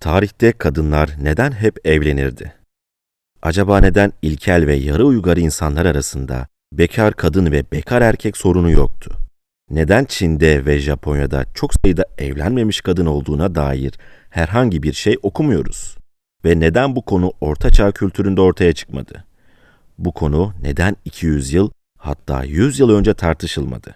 Tarihte kadınlar neden hep evlenirdi? Acaba neden ilkel ve yarı uygar insanlar arasında bekar kadın ve bekar erkek sorunu yoktu? Neden Çin'de ve Japonya'da çok sayıda evlenmemiş kadın olduğuna dair herhangi bir şey okumuyoruz? Ve neden bu konu Orta Çağ kültüründe ortaya çıkmadı? Bu konu neden 200 yıl hatta 100 yıl önce tartışılmadı?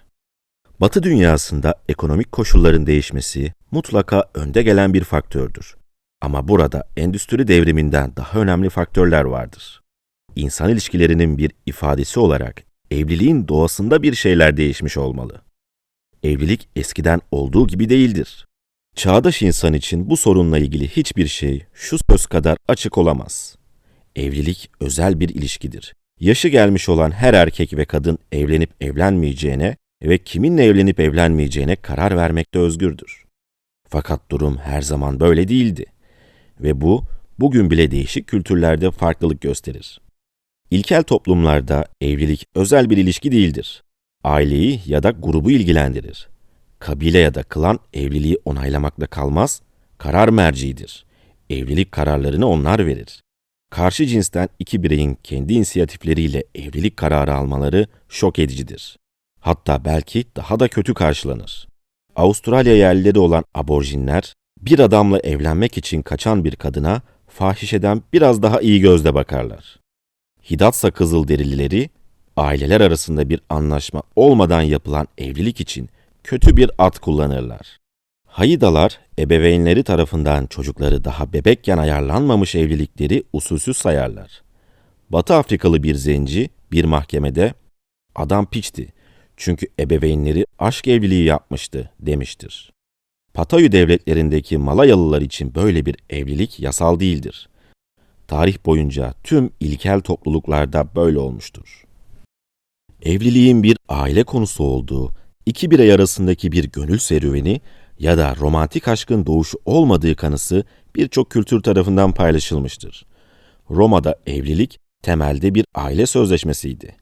Batı dünyasında ekonomik koşulların değişmesi mutlaka önde gelen bir faktördür. Ama burada endüstri devriminden daha önemli faktörler vardır. İnsan ilişkilerinin bir ifadesi olarak evliliğin doğasında bir şeyler değişmiş olmalı. Evlilik eskiden olduğu gibi değildir. Çağdaş insan için bu sorunla ilgili hiçbir şey şu söz kadar açık olamaz. Evlilik özel bir ilişkidir. Yaşı gelmiş olan her erkek ve kadın evlenip evlenmeyeceğine ve kiminle evlenip evlenmeyeceğine karar vermekte özgürdür. Fakat durum her zaman böyle değildi ve bu bugün bile değişik kültürlerde farklılık gösterir. İlkel toplumlarda evlilik özel bir ilişki değildir. Aileyi ya da grubu ilgilendirir. Kabile ya da klan evliliği onaylamakla kalmaz, karar merciidir. Evlilik kararlarını onlar verir. Karşı cinsten iki bireyin kendi inisiyatifleriyle evlilik kararı almaları şok edicidir. Hatta belki daha da kötü karşılanır. Avustralya yerlileri olan aborjinler bir adamla evlenmek için kaçan bir kadına fahişeden biraz daha iyi gözle bakarlar. Hidatsa Kızılderilileri aileler arasında bir anlaşma olmadan yapılan evlilik için kötü bir at kullanırlar. Haydalar ebeveynleri tarafından çocukları daha bebekken ayarlanmamış evlilikleri usulsüz sayarlar. Batı Afrikalı bir zenci bir mahkemede adam piçti çünkü ebeveynleri aşk evliliği yapmıştı demiştir. Patayu devletlerindeki Malayalılar için böyle bir evlilik yasal değildir. Tarih boyunca tüm ilkel topluluklarda böyle olmuştur. Evliliğin bir aile konusu olduğu, iki birey arasındaki bir gönül serüveni ya da romantik aşkın doğuşu olmadığı kanısı birçok kültür tarafından paylaşılmıştır. Roma'da evlilik temelde bir aile sözleşmesiydi.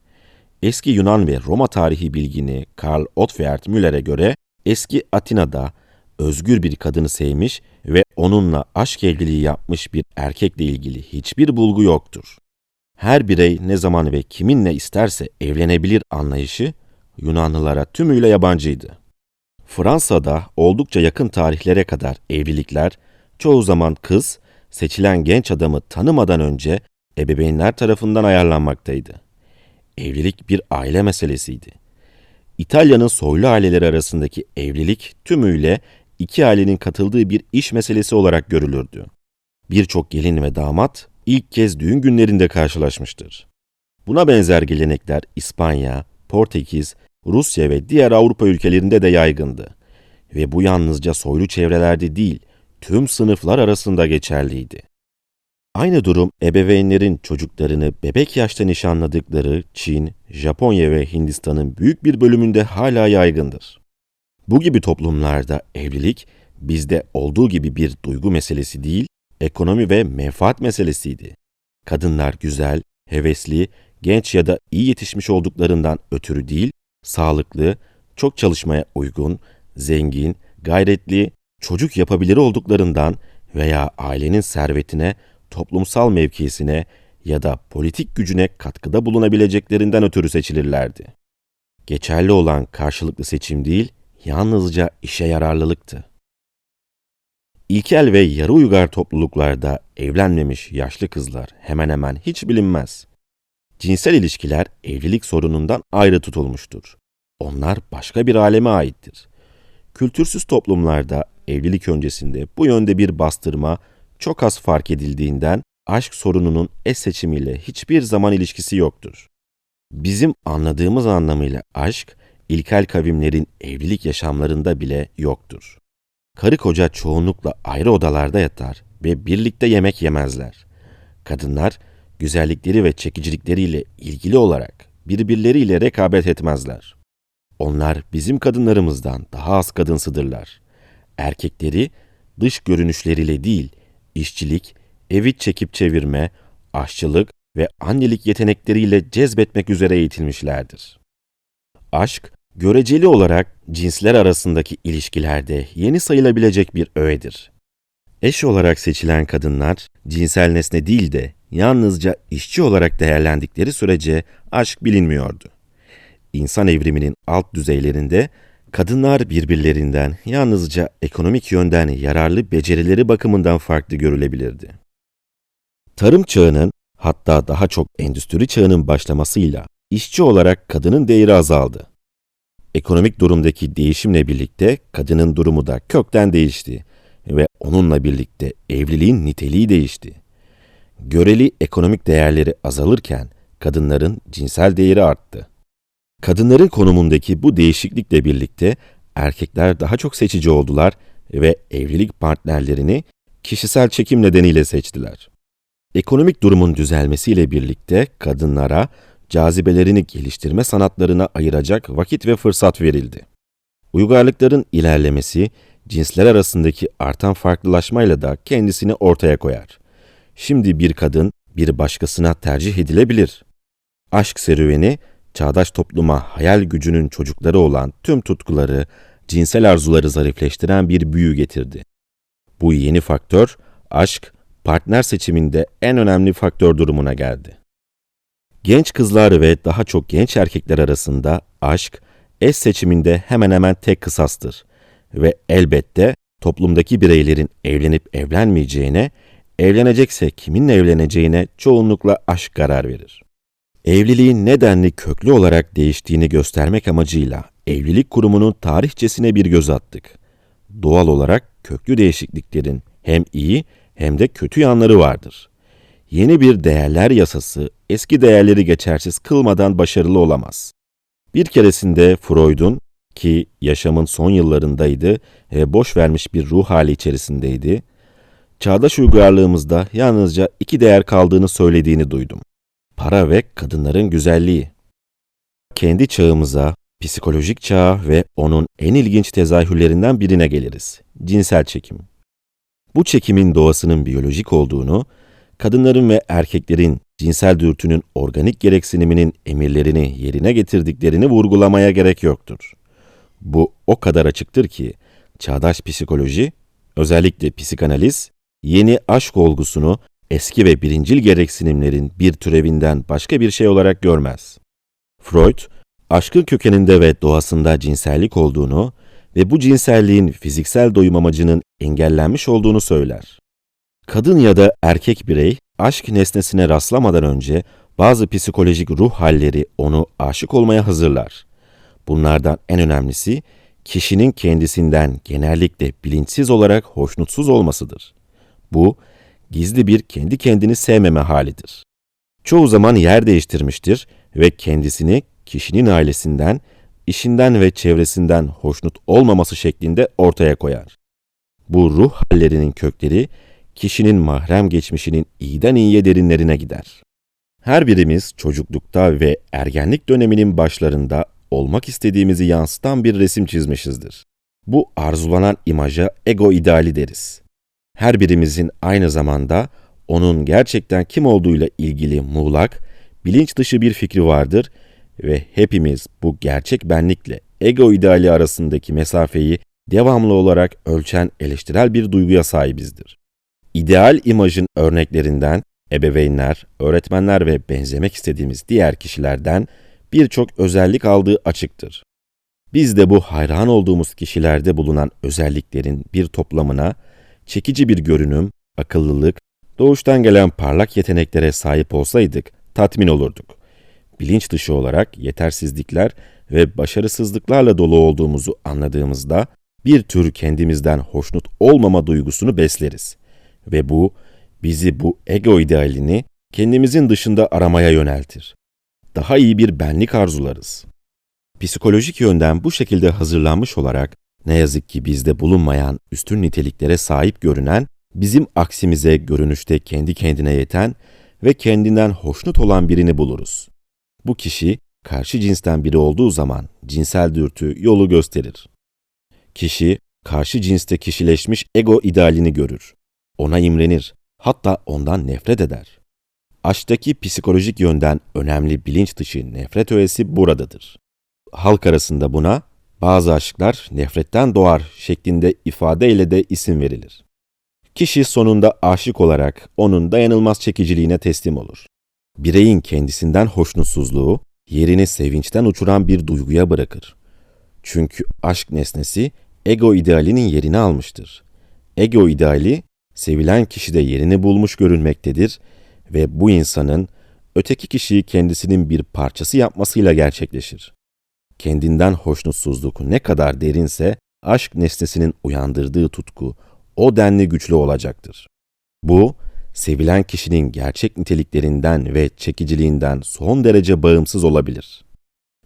Eski Yunan ve Roma tarihi bilgini Karl Ottfried Müller'e göre eski Atina'da özgür bir kadını sevmiş ve onunla aşk evliliği yapmış bir erkekle ilgili hiçbir bulgu yoktur. Her birey ne zaman ve kiminle isterse evlenebilir anlayışı Yunanlılara tümüyle yabancıydı. Fransa'da oldukça yakın tarihlere kadar evlilikler çoğu zaman kız seçilen genç adamı tanımadan önce ebeveynler tarafından ayarlanmaktaydı. Evlilik bir aile meselesiydi. İtalya'nın soylu aileleri arasındaki evlilik tümüyle iki ailenin katıldığı bir iş meselesi olarak görülürdü. Birçok gelin ve damat ilk kez düğün günlerinde karşılaşmıştır. Buna benzer gelenekler İspanya, Portekiz, Rusya ve diğer Avrupa ülkelerinde de yaygındı. Ve bu yalnızca soylu çevrelerde değil, tüm sınıflar arasında geçerliydi. Aynı durum ebeveynlerin çocuklarını bebek yaşta nişanladıkları Çin, Japonya ve Hindistan'ın büyük bir bölümünde hala yaygındır. Bu gibi toplumlarda evlilik bizde olduğu gibi bir duygu meselesi değil, ekonomi ve menfaat meselesiydi. Kadınlar güzel, hevesli, genç ya da iyi yetişmiş olduklarından ötürü değil, sağlıklı, çok çalışmaya uygun, zengin, gayretli, çocuk yapabilir olduklarından veya ailenin servetine, toplumsal mevkisine ya da politik gücüne katkıda bulunabileceklerinden ötürü seçilirlerdi. Geçerli olan karşılıklı seçim değil, yalnızca işe yararlılıktı. İlkel ve yarı uygar topluluklarda evlenmemiş yaşlı kızlar hemen hemen hiç bilinmez. Cinsel ilişkiler evlilik sorunundan ayrı tutulmuştur. Onlar başka bir aleme aittir. Kültürsüz toplumlarda evlilik öncesinde bu yönde bir bastırma çok az fark edildiğinden aşk sorununun es seçimiyle hiçbir zaman ilişkisi yoktur. Bizim anladığımız anlamıyla aşk, ilkel kavimlerin evlilik yaşamlarında bile yoktur. Karı koca çoğunlukla ayrı odalarda yatar ve birlikte yemek yemezler. Kadınlar güzellikleri ve çekicilikleriyle ilgili olarak birbirleriyle rekabet etmezler. Onlar bizim kadınlarımızdan daha az kadınsıdırlar. Erkekleri dış görünüşleriyle değil, işçilik, evi çekip çevirme, aşçılık ve annelik yetenekleriyle cezbetmek üzere eğitilmişlerdir. Aşk, göreceli olarak cinsler arasındaki ilişkilerde yeni sayılabilecek bir öğedir. Eş olarak seçilen kadınlar cinsel nesne değil de yalnızca işçi olarak değerlendikleri sürece aşk bilinmiyordu. İnsan evriminin alt düzeylerinde kadınlar birbirlerinden yalnızca ekonomik yönden yararlı becerileri bakımından farklı görülebilirdi. Tarım çağının hatta daha çok endüstri çağının başlamasıyla işçi olarak kadının değeri azaldı. Ekonomik durumdaki değişimle birlikte kadının durumu da kökten değişti ve onunla birlikte evliliğin niteliği değişti. Göreli ekonomik değerleri azalırken kadınların cinsel değeri arttı. Kadınların konumundaki bu değişiklikle birlikte erkekler daha çok seçici oldular ve evlilik partnerlerini kişisel çekim nedeniyle seçtiler. Ekonomik durumun düzelmesiyle birlikte kadınlara cazibelerini geliştirme sanatlarına ayıracak vakit ve fırsat verildi. Uygarlıkların ilerlemesi, cinsler arasındaki artan farklılaşmayla da kendisini ortaya koyar. Şimdi bir kadın bir başkasına tercih edilebilir. Aşk serüveni, çağdaş topluma hayal gücünün çocukları olan tüm tutkuları, cinsel arzuları zarifleştiren bir büyü getirdi. Bu yeni faktör, aşk, partner seçiminde en önemli faktör durumuna geldi. Genç kızlar ve daha çok genç erkekler arasında aşk, eş seçiminde hemen hemen tek kısastır ve elbette toplumdaki bireylerin evlenip evlenmeyeceğine, evlenecekse kiminle evleneceğine çoğunlukla aşk karar verir. Evliliğin nedenli köklü olarak değiştiğini göstermek amacıyla evlilik kurumunun tarihçesine bir göz attık. Doğal olarak köklü değişikliklerin hem iyi hem de kötü yanları vardır. Yeni bir değerler yasası eski değerleri geçersiz kılmadan başarılı olamaz. Bir keresinde Freud'un ki yaşamın son yıllarındaydı ve boş vermiş bir ruh hali içerisindeydi, çağdaş uygarlığımızda yalnızca iki değer kaldığını söylediğini duydum. Para ve kadınların güzelliği. Kendi çağımıza, psikolojik çağa ve onun en ilginç tezahürlerinden birine geliriz. Cinsel çekim. Bu çekimin doğasının biyolojik olduğunu, kadınların ve erkeklerin cinsel dürtünün organik gereksiniminin emirlerini yerine getirdiklerini vurgulamaya gerek yoktur. Bu o kadar açıktır ki çağdaş psikoloji, özellikle psikanaliz, yeni aşk olgusunu eski ve birincil gereksinimlerin bir türevinden başka bir şey olarak görmez. Freud, aşkın kökeninde ve doğasında cinsellik olduğunu ve bu cinselliğin fiziksel doyum amacının engellenmiş olduğunu söyler. Kadın ya da erkek birey aşk nesnesine rastlamadan önce bazı psikolojik ruh halleri onu aşık olmaya hazırlar. Bunlardan en önemlisi kişinin kendisinden genellikle bilinçsiz olarak hoşnutsuz olmasıdır. Bu gizli bir kendi kendini sevmeme halidir. Çoğu zaman yer değiştirmiştir ve kendisini kişinin ailesinden, işinden ve çevresinden hoşnut olmaması şeklinde ortaya koyar. Bu ruh hallerinin kökleri kişinin mahrem geçmişinin iyiden iyiye derinlerine gider. Her birimiz çocuklukta ve ergenlik döneminin başlarında olmak istediğimizi yansıtan bir resim çizmişizdir. Bu arzulanan imaja ego ideali deriz. Her birimizin aynı zamanda onun gerçekten kim olduğuyla ilgili muğlak, bilinç dışı bir fikri vardır ve hepimiz bu gerçek benlikle ego ideali arasındaki mesafeyi devamlı olarak ölçen eleştirel bir duyguya sahibizdir. İdeal imajın örneklerinden ebeveynler, öğretmenler ve benzemek istediğimiz diğer kişilerden birçok özellik aldığı açıktır. Biz de bu hayran olduğumuz kişilerde bulunan özelliklerin bir toplamına çekici bir görünüm, akıllılık, doğuştan gelen parlak yeteneklere sahip olsaydık tatmin olurduk. Bilinç dışı olarak yetersizlikler ve başarısızlıklarla dolu olduğumuzu anladığımızda bir tür kendimizden hoşnut olmama duygusunu besleriz. Ve bu bizi bu ego idealini kendimizin dışında aramaya yöneltir. Daha iyi bir benlik arzularız. Psikolojik yönden bu şekilde hazırlanmış olarak ne yazık ki bizde bulunmayan üstün niteliklere sahip görünen, bizim aksimize görünüşte kendi kendine yeten ve kendinden hoşnut olan birini buluruz. Bu kişi karşı cinsten biri olduğu zaman cinsel dürtü yolu gösterir. Kişi karşı cinste kişileşmiş ego idealini görür. Ona imrenir, hatta ondan nefret eder. Aşktaki psikolojik yönden önemli bilinç dışı nefret öğesi buradadır. Halk arasında buna bazı aşklar nefretten doğar şeklinde ifadeyle de isim verilir. Kişi sonunda aşık olarak onun dayanılmaz çekiciliğine teslim olur. Bireyin kendisinden hoşnutsuzluğu yerini sevinçten uçuran bir duyguya bırakır. Çünkü aşk nesnesi ego idealinin yerini almıştır. Ego ideali sevilen kişide yerini bulmuş görünmektedir ve bu insanın öteki kişiyi kendisinin bir parçası yapmasıyla gerçekleşir. Kendinden hoşnutsuzluk ne kadar derinse aşk nesnesinin uyandırdığı tutku o denli güçlü olacaktır. Bu, sevilen kişinin gerçek niteliklerinden ve çekiciliğinden son derece bağımsız olabilir.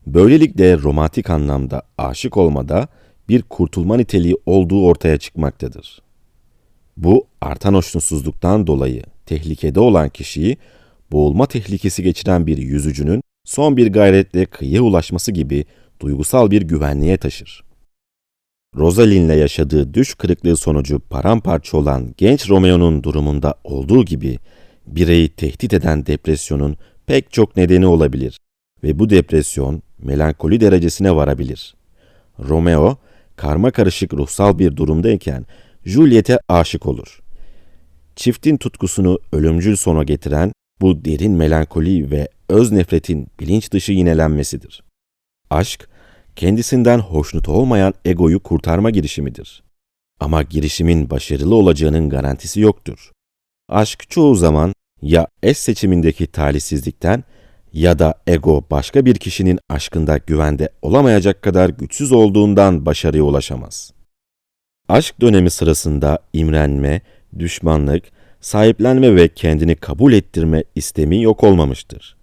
Böylelikle romantik anlamda aşık olmada bir kurtulma niteliği olduğu ortaya çıkmaktadır. Bu artan hoşnutsuzluktan dolayı tehlikede olan kişiyi boğulma tehlikesi geçiren bir yüzücünün son bir gayretle kıyıya ulaşması gibi duygusal bir güvenliğe taşır. Rosalind'le yaşadığı düş kırıklığı sonucu paramparça olan genç Romeo'nun durumunda olduğu gibi bireyi tehdit eden depresyonun pek çok nedeni olabilir ve bu depresyon melankoli derecesine varabilir. Romeo, karma karışık ruhsal bir durumdayken Juliet'e aşık olur. Çiftin tutkusunu ölümcül sona getiren bu derin melankoli ve öz nefretin bilinç dışı yinelenmesidir. Aşk, kendisinden hoşnut olmayan egoyu kurtarma girişimidir. Ama girişimin başarılı olacağının garantisi yoktur. Aşk çoğu zaman ya eş seçimindeki talihsizlikten ya da ego başka bir kişinin aşkında güvende olamayacak kadar güçsüz olduğundan başarıya ulaşamaz. Aşk dönemi sırasında imrenme, düşmanlık, sahiplenme ve kendini kabul ettirme istemi yok olmamıştır.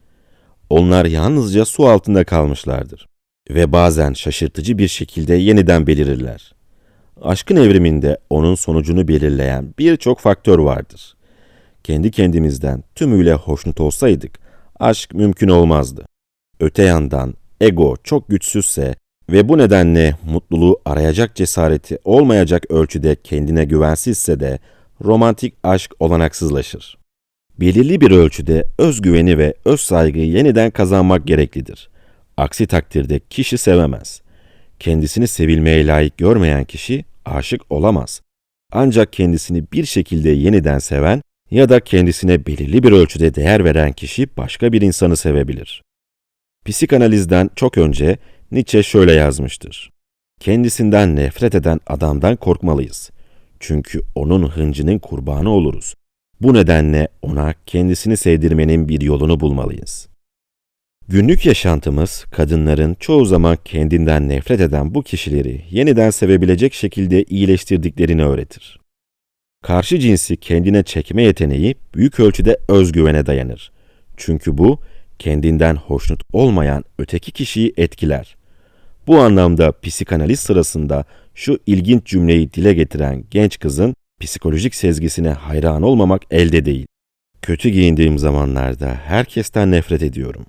Onlar yalnızca su altında kalmışlardır ve bazen şaşırtıcı bir şekilde yeniden belirirler. Aşkın evriminde onun sonucunu belirleyen birçok faktör vardır. Kendi kendimizden tümüyle hoşnut olsaydık, aşk mümkün olmazdı. Öte yandan ego çok güçsüzse ve bu nedenle mutluluğu arayacak cesareti olmayacak ölçüde kendine güvensizse de romantik aşk olanaksızlaşır. Belirli bir ölçüde özgüveni ve öz saygıyı yeniden kazanmak gereklidir. Aksi takdirde kişi sevemez. Kendisini sevilmeye layık görmeyen kişi aşık olamaz. Ancak kendisini bir şekilde yeniden seven ya da kendisine belirli bir ölçüde değer veren kişi başka bir insanı sevebilir. Psikanalizden çok önce Nietzsche şöyle yazmıştır. Kendisinden nefret eden adamdan korkmalıyız. Çünkü onun hıncının kurbanı oluruz. Bu nedenle ona kendisini sevdirmenin bir yolunu bulmalıyız. Günlük yaşantımız, kadınların çoğu zaman kendinden nefret eden bu kişileri yeniden sevebilecek şekilde iyileştirdiklerini öğretir. Karşı cinsi kendine çekme yeteneği büyük ölçüde özgüvene dayanır. Çünkü bu, kendinden hoşnut olmayan öteki kişiyi etkiler. Bu anlamda psikanaliz sırasında şu ilginç cümleyi dile getiren genç kızın psikolojik sezgisine hayran olmamak elde değil. Kötü giyindiğim zamanlarda herkesten nefret ediyorum.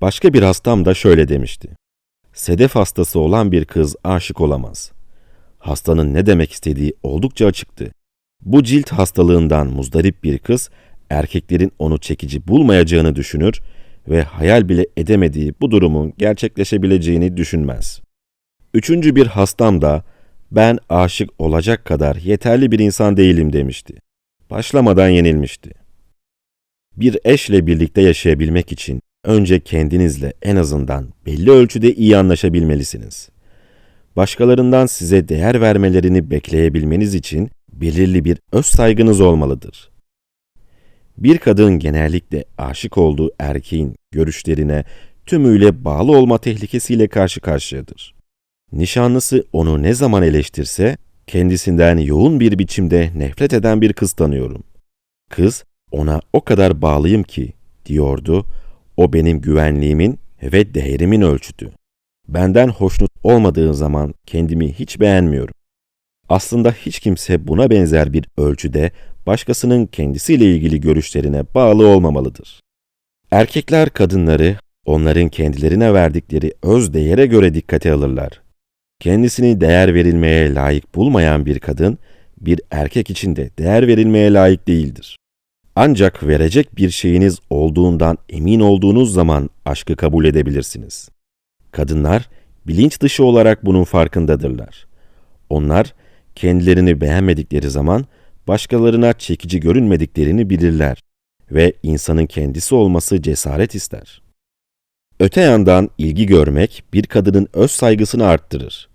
Başka bir hastam da şöyle demişti. Sedef hastası olan bir kız aşık olamaz. Hastanın ne demek istediği oldukça açıktı. Bu cilt hastalığından muzdarip bir kız, erkeklerin onu çekici bulmayacağını düşünür ve hayal bile edemediği bu durumun gerçekleşebileceğini düşünmez. Üçüncü bir hastam da ben aşık olacak kadar yeterli bir insan değilim demişti. Başlamadan yenilmişti. Bir eşle birlikte yaşayabilmek için önce kendinizle en azından belli ölçüde iyi anlaşabilmelisiniz. Başkalarından size değer vermelerini bekleyebilmeniz için belirli bir öz saygınız olmalıdır. Bir kadın genellikle aşık olduğu erkeğin görüşlerine tümüyle bağlı olma tehlikesiyle karşı karşıyadır. Nişanlısı onu ne zaman eleştirse, kendisinden yoğun bir biçimde nefret eden bir kız tanıyorum. Kız, ona o kadar bağlıyım ki, diyordu, o benim güvenliğimin ve değerimin ölçütü. Benden hoşnut olmadığı zaman kendimi hiç beğenmiyorum. Aslında hiç kimse buna benzer bir ölçüde başkasının kendisiyle ilgili görüşlerine bağlı olmamalıdır. Erkekler kadınları onların kendilerine verdikleri öz değere göre dikkate alırlar. Kendisini değer verilmeye layık bulmayan bir kadın, bir erkek için de değer verilmeye layık değildir. Ancak verecek bir şeyiniz olduğundan emin olduğunuz zaman aşkı kabul edebilirsiniz. Kadınlar bilinç dışı olarak bunun farkındadırlar. Onlar kendilerini beğenmedikleri zaman başkalarına çekici görünmediklerini bilirler ve insanın kendisi olması cesaret ister. Öte yandan ilgi görmek bir kadının öz saygısını arttırır.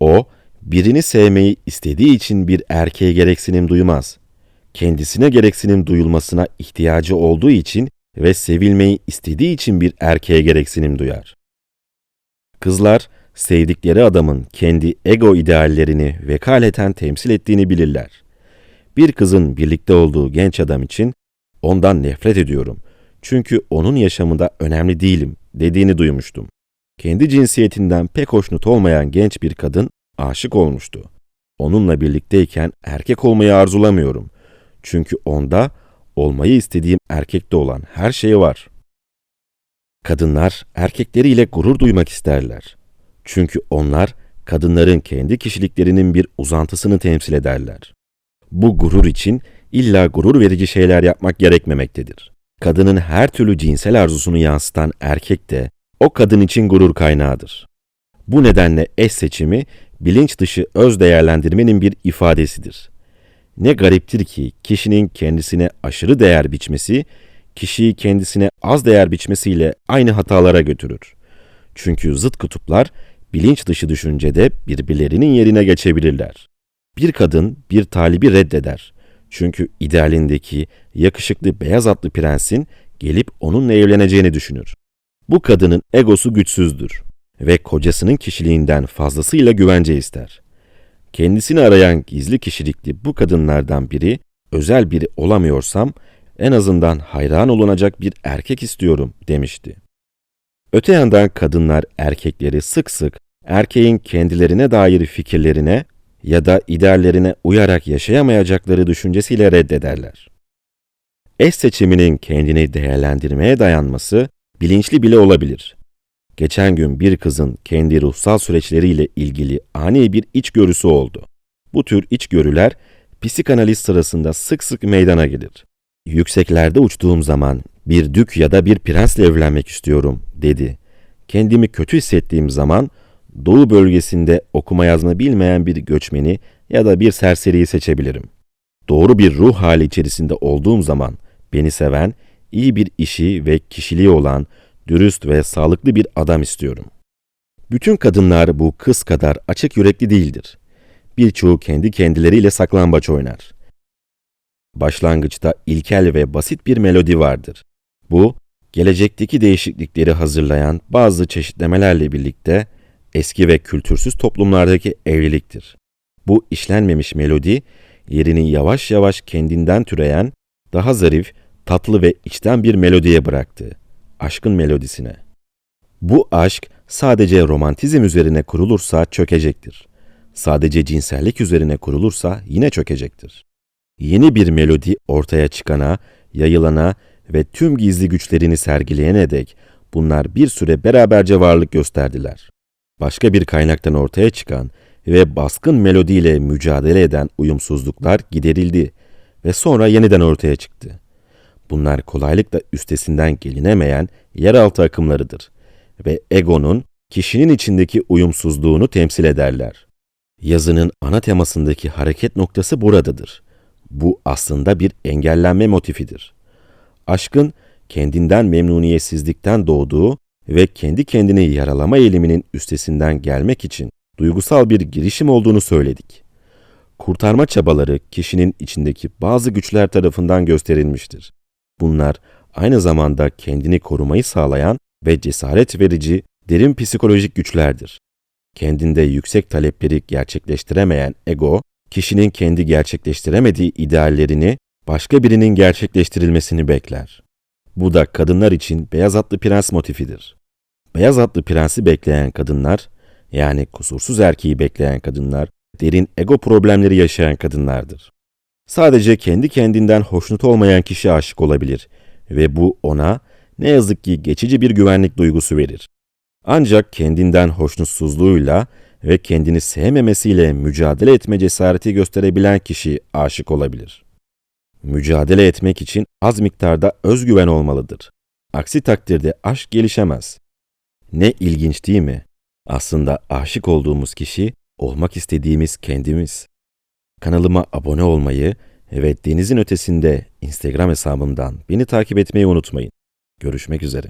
O, birini sevmeyi istediği için bir erkeğe gereksinim duymaz. Kendisine gereksinim duyulmasına ihtiyacı olduğu için ve sevilmeyi istediği için bir erkeğe gereksinim duyar. Kızlar, sevdikleri adamın kendi ego ideallerini vekaleten temsil ettiğini bilirler. Bir kızın birlikte olduğu genç adam için ondan nefret ediyorum. Çünkü onun yaşamında önemli değilim dediğini duymuştum. Kendi cinsiyetinden pek hoşnut olmayan genç bir kadın aşık olmuştu. Onunla birlikteyken erkek olmayı arzulamıyorum. Çünkü onda olmayı istediğim erkekte olan her şey var. Kadınlar erkekleriyle gurur duymak isterler. Çünkü onlar kadınların kendi kişiliklerinin bir uzantısını temsil ederler. Bu gurur için illa gurur verici şeyler yapmak gerekmemektedir. Kadının her türlü cinsel arzusunu yansıtan erkek de o kadın için gurur kaynağıdır. Bu nedenle eş seçimi bilinç dışı öz değerlendirmenin bir ifadesidir. Ne gariptir ki kişinin kendisine aşırı değer biçmesi, kişiyi kendisine az değer biçmesiyle aynı hatalara götürür. Çünkü zıt kutuplar bilinç dışı düşüncede birbirlerinin yerine geçebilirler. Bir kadın bir talibi reddeder. Çünkü idealindeki yakışıklı beyaz atlı prensin gelip onunla evleneceğini düşünür. Bu kadının egosu güçsüzdür ve kocasının kişiliğinden fazlasıyla güvence ister. Kendisini arayan gizli kişilikli bu kadınlardan biri, özel biri olamıyorsam en azından hayran olunacak bir erkek istiyorum demişti. Öte yandan kadınlar erkekleri sık sık erkeğin kendilerine dair fikirlerine ya da ideallerine uyarak yaşayamayacakları düşüncesiyle reddederler. Eş seçiminin kendini değerlendirmeye dayanması bilinçli bile olabilir. Geçen gün bir kızın kendi ruhsal süreçleriyle ilgili ani bir içgörüsü oldu. Bu tür içgörüler psikanaliz sırasında sık sık meydana gelir. Yükseklerde uçtuğum zaman bir dük ya da bir prensle evlenmek istiyorum dedi. Kendimi kötü hissettiğim zaman doğu bölgesinde okuma yazma bilmeyen bir göçmeni ya da bir serseriyi seçebilirim. Doğru bir ruh hali içerisinde olduğum zaman beni seven, iyi bir işi ve kişiliği olan, dürüst ve sağlıklı bir adam istiyorum. Bütün kadınlar bu kız kadar açık yürekli değildir. Birçoğu kendi kendileriyle saklambaç oynar. Başlangıçta ilkel ve basit bir melodi vardır. Bu, gelecekteki değişiklikleri hazırlayan bazı çeşitlemelerle birlikte eski ve kültürsüz toplumlardaki evliliktir. Bu işlenmemiş melodi, yerini yavaş yavaş kendinden türeyen, daha zarif, tatlı ve içten bir melodiye bıraktı. Aşkın melodisine. Bu aşk sadece romantizm üzerine kurulursa çökecektir. Sadece cinsellik üzerine kurulursa yine çökecektir. Yeni bir melodi ortaya çıkana, yayılana ve tüm gizli güçlerini sergileyene dek bunlar bir süre beraberce varlık gösterdiler. Başka bir kaynaktan ortaya çıkan ve baskın melodiyle mücadele eden uyumsuzluklar giderildi ve sonra yeniden ortaya çıktı. Bunlar kolaylıkla üstesinden gelinemeyen yeraltı akımlarıdır ve egonun kişinin içindeki uyumsuzluğunu temsil ederler. Yazının ana temasındaki hareket noktası buradadır. Bu aslında bir engellenme motifidir. Aşkın kendinden memnuniyetsizlikten doğduğu ve kendi kendini yaralama eğiliminin üstesinden gelmek için duygusal bir girişim olduğunu söyledik. Kurtarma çabaları kişinin içindeki bazı güçler tarafından gösterilmiştir. Bunlar aynı zamanda kendini korumayı sağlayan ve cesaret verici derin psikolojik güçlerdir. Kendinde yüksek talepleri gerçekleştiremeyen ego, kişinin kendi gerçekleştiremediği ideallerini başka birinin gerçekleştirilmesini bekler. Bu da kadınlar için beyaz atlı prens motifidir. Beyaz atlı prensi bekleyen kadınlar, yani kusursuz erkeği bekleyen kadınlar, derin ego problemleri yaşayan kadınlardır. Sadece kendi kendinden hoşnut olmayan kişi aşık olabilir ve bu ona ne yazık ki geçici bir güvenlik duygusu verir. Ancak kendinden hoşnutsuzluğuyla ve kendini sevmemesiyle mücadele etme cesareti gösterebilen kişi aşık olabilir. Mücadele etmek için az miktarda özgüven olmalıdır. Aksi takdirde aşk gelişemez. Ne ilginç değil mi? Aslında aşık olduğumuz kişi olmak istediğimiz kendimiz. Kanalıma abone olmayı Evet denizin ötesinde Instagram hesabımdan beni takip etmeyi unutmayın. Görüşmek üzere.